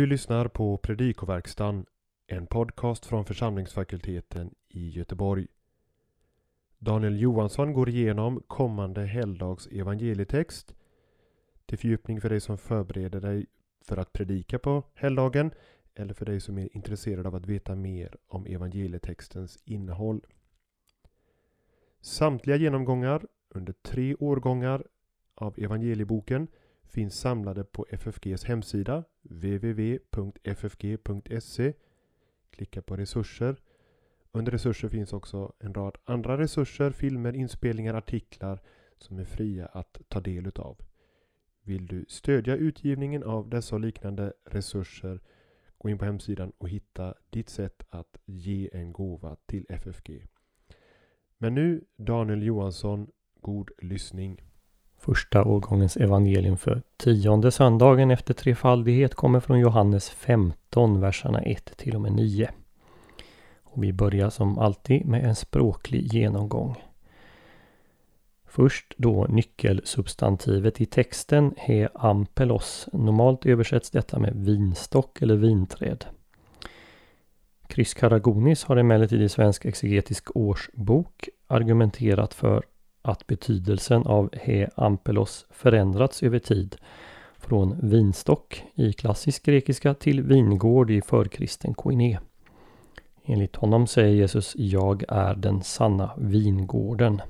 Du lyssnar på Predikoverkstan, en podcast från församlingsfakulteten i Göteborg. Daniel Johansson går igenom kommande helgdags evangelietext till fördjupning för dig som förbereder dig för att predika på helgdagen eller för dig som är intresserad av att veta mer om evangelietextens innehåll. Samtliga genomgångar under tre årgångar av evangelieboken finns samlade på FFGs hemsida www.ffg.se Klicka på resurser. Under resurser finns också en rad andra resurser, filmer, inspelningar, artiklar som är fria att ta del utav. Vill du stödja utgivningen av dessa och liknande resurser gå in på hemsidan och hitta ditt sätt att ge en gåva till FFG. Men nu Daniel Johansson, god lyssning. Första årgångens evangelium för tionde söndagen efter trefaldighet kommer från Johannes 15, verserna 1 till och med 9. Och vi börjar som alltid med en språklig genomgång. Först då nyckelsubstantivet i texten he ampelos. Normalt översätts detta med vinstock eller vinträd. Chris Karagonis har emellertid i Svensk exegetisk årsbok argumenterat för att betydelsen av he ampelos förändrats över tid från vinstock i klassisk grekiska till vingård i förkristen koiné. Enligt honom säger Jesus Jag är den sanna vingården.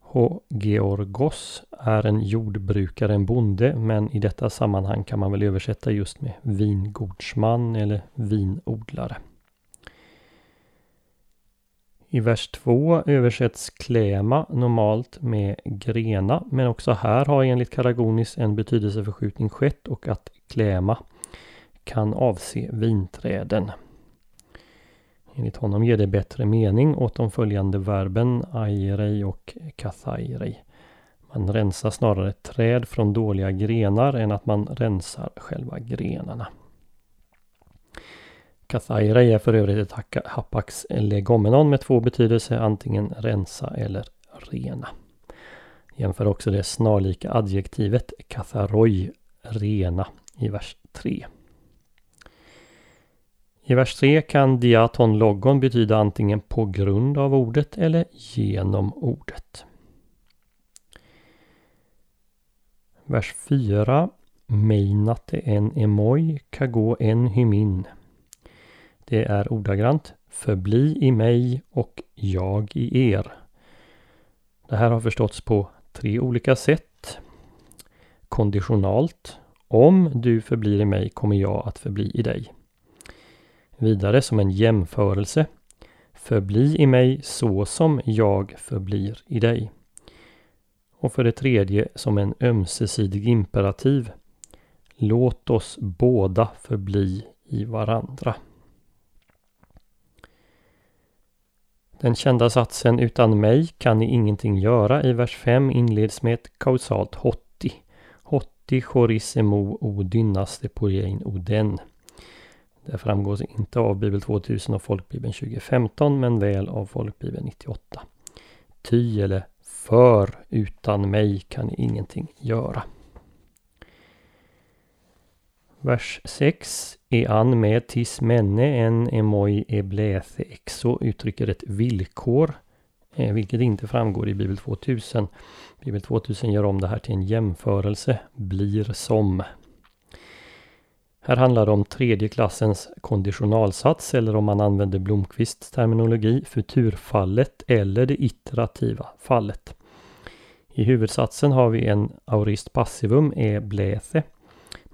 H. Georgos är en jordbrukare, en bonde, men i detta sammanhang kan man väl översätta just med vingårdsman eller vinodlare. I vers 2 översätts kläma normalt med grena, men också här har enligt Karagonis en betydelseförskjutning skett och att kläma kan avse vinträden. Enligt honom ger det bättre mening åt de följande verben airei och kathairei. Man rensar snarare träd från dåliga grenar än att man rensar själva grenarna. Kathairei är för övrigt ett hapax legomenon med två betydelser, antingen rensa eller rena. Jämför också det snarlika adjektivet katharoi, rena, i vers 3. I vers 3 kan diaton logon betyda antingen på grund av ordet eller genom ordet. Vers 4 Meinate en emoi kago en hymin. Det är ordagrant Förbli i mig och jag i er. Det här har förståtts på tre olika sätt. Konditionalt. Om du förblir i mig kommer jag att förbli i dig. Vidare som en jämförelse. Förbli i mig så som jag förblir i dig. Och för det tredje som en ömsesidig imperativ. Låt oss båda förbli i varandra. Den kända satsen utan mig kan ni ingenting göra i vers 5 inleds med ett kausalt hotti. Hotti chorisemo o dynaste poiein oden. Det framgår inte av Bibel 2000 och Folkbibeln 2015 men väl av Folkbibeln 98. Ty eller för utan mig kan ni ingenting göra. Vers 6. Ean med tis menne en emoi ebläthe exo uttrycker ett villkor, eh, vilket inte framgår i Bibel 2000. Bibel 2000 gör om det här till en jämförelse, blir som. Här handlar det om tredje klassens konditionalsats eller om man använder Blomqvists terminologi, futurfallet eller det iterativa fallet. I huvudsatsen har vi en aurist passivum, e bläthe.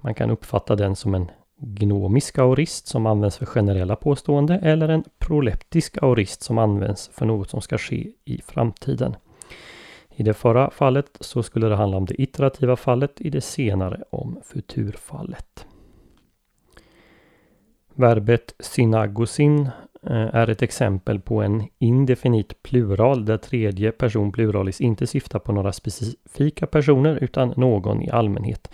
Man kan uppfatta den som en gnomisk aurist som används för generella påstående eller en proleptisk aurist som används för något som ska ske i framtiden. I det förra fallet så skulle det handla om det iterativa fallet, i det senare om futurfallet. Verbet synagosin eh, är ett exempel på en indefinit plural där tredje person pluralis inte syftar på några specifika personer utan någon i allmänhet.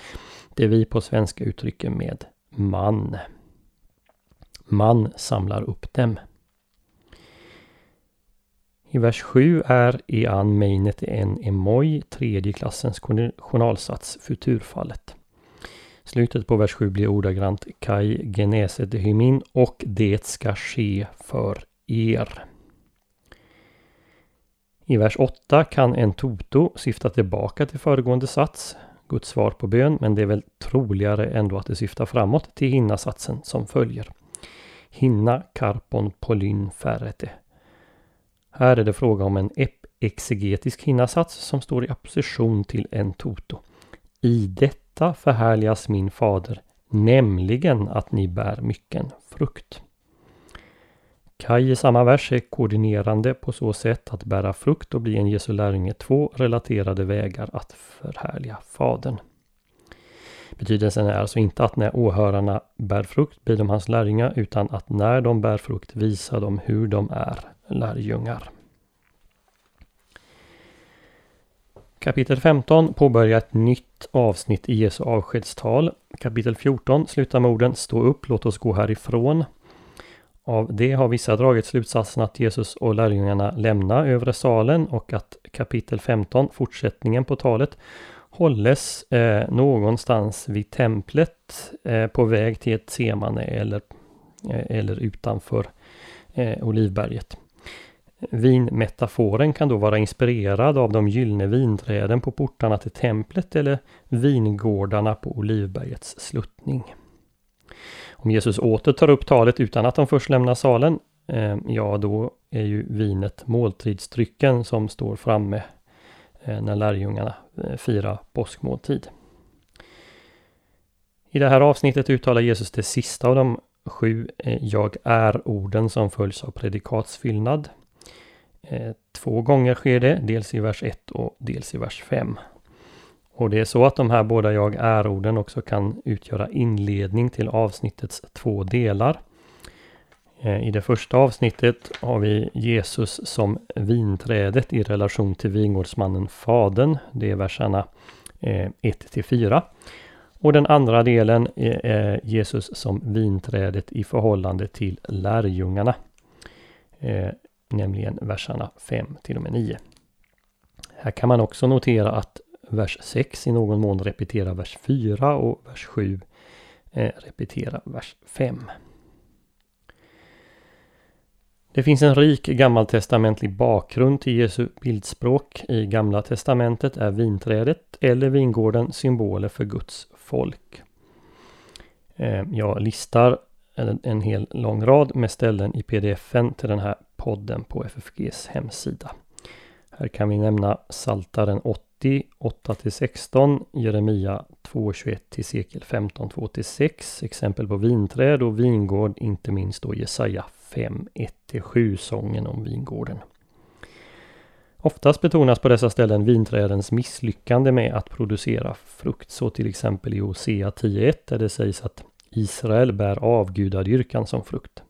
Det vi på svenska uttrycker med man. Man samlar upp dem. I vers 7 är ean meinet en emoi, tredje klassens journalsats, futurfallet. Slutet på vers 7 blir ordagrant Kai geneset hymin och det ska ske för er. I vers 8 kan en toto syfta tillbaka till föregående sats, Guds svar på bön, men det är väl troligare ändå att det syftar framåt till hinna-satsen som följer. Hinna karpon polyn färrete. Här är det fråga om en exegetisk hinnasats som står i opposition till en toto. I detta förhärligas min fader, nämligen att ni bär mycken frukt. Kaj i samma vers är koordinerande på så sätt att bära frukt och bli en Jesu lärjunge två relaterade vägar att förhärliga Fadern. Betydelsen är alltså inte att när åhörarna bär frukt blir de hans lärjungar utan att när de bär frukt visar de hur de är lärjungar. Kapitel 15 påbörjar ett nytt avsnitt i Jesu avskedstal. Kapitel 14 slutar med orden Stå upp, låt oss gå härifrån. Av det har vissa dragit slutsatsen att Jesus och lärjungarna lämnar övre salen och att kapitel 15, fortsättningen på talet, hålles eh, någonstans vid templet eh, på väg till ett semane eller, eh, eller utanför eh, Olivberget. Vinmetaforen kan då vara inspirerad av de gyllene vinträden på portarna till templet eller vingårdarna på Olivbergets sluttning. Om Jesus åter tar upp talet utan att de först lämnar salen, eh, ja då är ju vinet måltidsdrycken som står framme eh, när lärjungarna eh, firar påskmåltid. I det här avsnittet uttalar Jesus det sista av de sju eh, Jag är-orden som följs av predikatsfyllnad. Eh, två gånger sker det, dels i vers 1 och dels i vers 5. Och det är så att de här båda jag är-orden också kan utgöra inledning till avsnittets två delar. Eh, I det första avsnittet har vi Jesus som vinträdet i relation till vingårdsmannen Fadern. Det är verserna eh, 1-4. Och den andra delen eh, är Jesus som vinträdet i förhållande till lärjungarna. Nämligen verserna 5 till och med 9. Här kan man också notera att vers 6 i någon mån repetera vers 4 och vers 7 eh, repetera vers 5. Det finns en rik gammaltestamentlig bakgrund till Jesu bildspråk. I Gamla testamentet är vinträdet eller vingården symboler för Guds folk. Eh, jag listar en, hel lång rad med ställen i pdfen till den här podden på FFGs hemsida. Här kan vi nämna Saltaren 8 80, 8-16, Jeremia 2-21 till sekel 15, 2-6, exempel på vinträd och vingård, inte minst då Jesaja 5, 1-7, sången om vingården. Oftast betonas på dessa ställen vinträdens misslyckande med att producera frukt, så till exempel i Hosea 10.1 där det sägs att Israel bär avgudadyrkan som frukt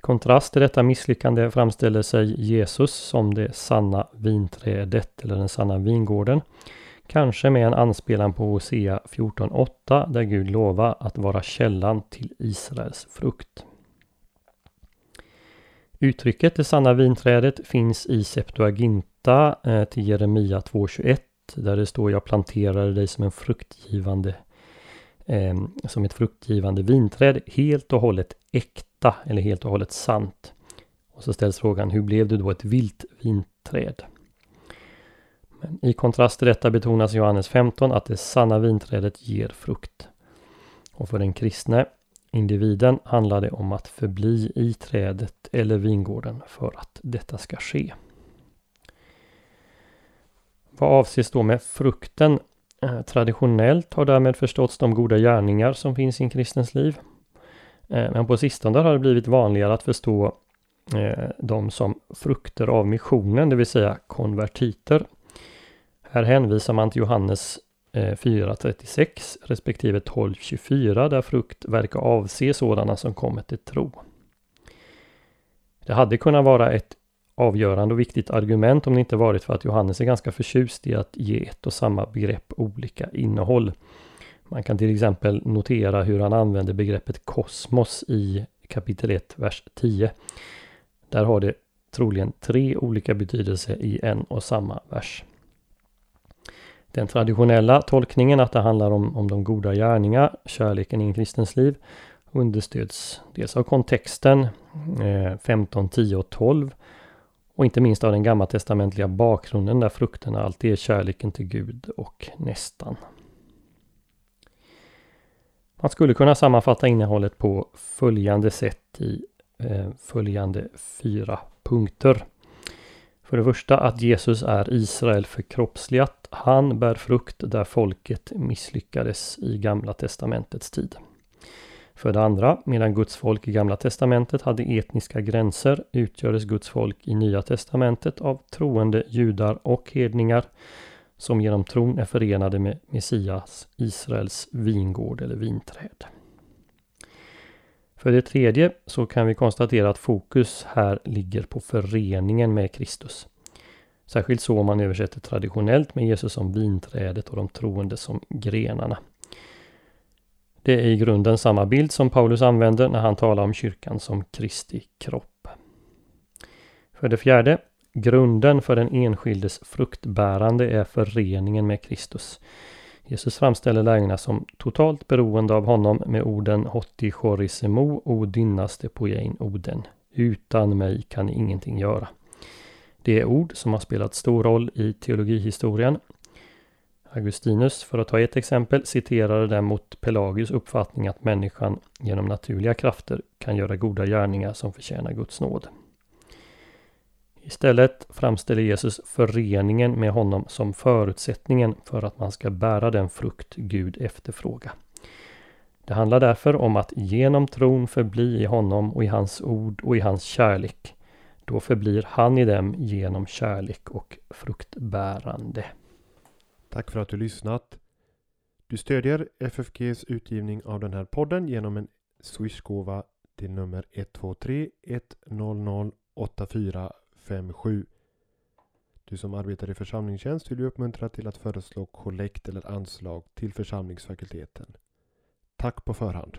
kontrast till detta misslyckande framställer sig Jesus som det sanna vinträdet eller den sanna vingården. Kanske med en anspelan på Hosea 14.8 där Gud lovar att vara källan till Israels frukt. Uttrycket det sanna vinträdet finns i Septuaginta eh, till Jeremia 2.21 där det står jag planterade dig som en fruktgivande eh, som ett fruktgivande vinträd helt och hållet äkta äkta eller helt och hållet sant? Och så ställs frågan, hur blev du då ett vilt vinträd? Men I kontrast till detta betonas Johannes 15 att det sanna vinträdet ger frukt. Och för den kristne individen handlar det om att förbli i trädet eller vingården för att detta ska ske. Vad avses då med frukten? Eh, traditionellt har därmed förståtts de goda gärningar som finns i en kristens liv. Eh, men på sistone har det blivit vanligare att förstå eh, dem som frukter av missionen, det vill säga konvertiter. Här hänvisar man till Johannes eh, 4.36 respektive 12.24 där frukt verkar avse sådana som kommer till tro. Det hade kunnat vara ett avgörande och viktigt argument om det inte varit för att Johannes är ganska förtjust i att ge ett och samma begrepp olika innehåll. Man kan till exempel notera hur han använder begreppet kosmos i kapitel 1, vers 10. Där har det troligen tre olika betydelser i en och samma vers. Den traditionella tolkningen att det handlar om, om de goda gärningar, kärleken i en kristens liv, understöds dels av kontexten eh, 15, 10 och 12 och inte minst av den gammaltestamentliga bakgrunden där frukterna alltid är kärleken till Gud och nästan. Man skulle kunna sammanfatta innehållet på följande sätt i eh, följande fyra punkter. För det första att Jesus är Israel förkroppsligat. Han bär frukt där folket misslyckades i Gamla Testamentets tid. För det andra, medan Guds folk i Gamla Testamentet hade etniska gränser utgörs Guds folk i Nya Testamentet av troende judar och hedningar som genom tron är förenade med Messias, Israels vingård eller vinträd. För det tredje så kan vi konstatera att fokus här ligger på föreningen med Kristus. Särskilt så om man översätter traditionellt med Jesus som vinträdet och de troende som grenarna. Det är i grunden samma bild som Paulus använder när han talar om kyrkan som Kristi kropp. För det fjärde, grunden för den enskildes fruktbärande är föreningen med Kristus. Jesus framställer lärjungarna som totalt beroende av honom med orden Hotti chorisemo o dynnaste poein oden. Utan mig kan ni ingenting göra. Det är ord som har spelat stor roll i teologihistorien Augustinus, för att ta ett exempel, citerade däremot Pelagius uppfattning att människan genom naturliga krafter kan göra goda gärningar som förtjänar Guds nåd. Istället framställer Jesus föreningen med honom som förutsättningen för att man ska bära den frukt Gud efterfrågar. Det handlar därför om att genom tron förbli i honom och i hans ord och i hans kärlek. Då förblir han i dem genom kärlek och fruktbärande. Tack för att du lyssnat. Du stödjer FFGs utgivning av den här podden genom en swishgåva till nummer 123 100 8457. Du som arbetar i församlingstjänst vill vi uppmuntra till att föreslå kollekt eller anslag till församlingsfakulteten. Tack på förhand.